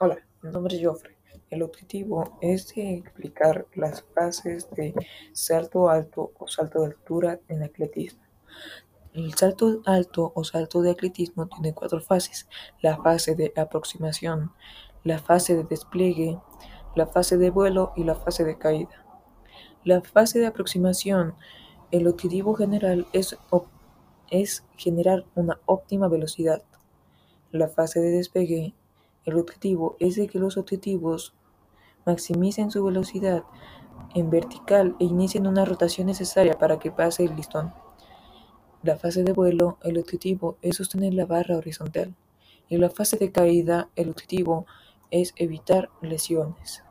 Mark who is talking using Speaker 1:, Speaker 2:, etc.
Speaker 1: Hola, mi nombre es Joffrey. El objetivo es explicar las fases de salto alto o salto de altura en atletismo. El salto alto o salto de atletismo tiene cuatro fases. La fase de aproximación, la fase de despliegue, la fase de vuelo y la fase de caída. La fase de aproximación, el objetivo general es, es generar una óptima velocidad. La fase de despegue, el objetivo es de que los objetivos maximicen su velocidad en vertical e inicien una rotación necesaria para que pase el listón. La fase de vuelo, el objetivo es sostener la barra horizontal. Y la fase de caída, el objetivo es evitar lesiones.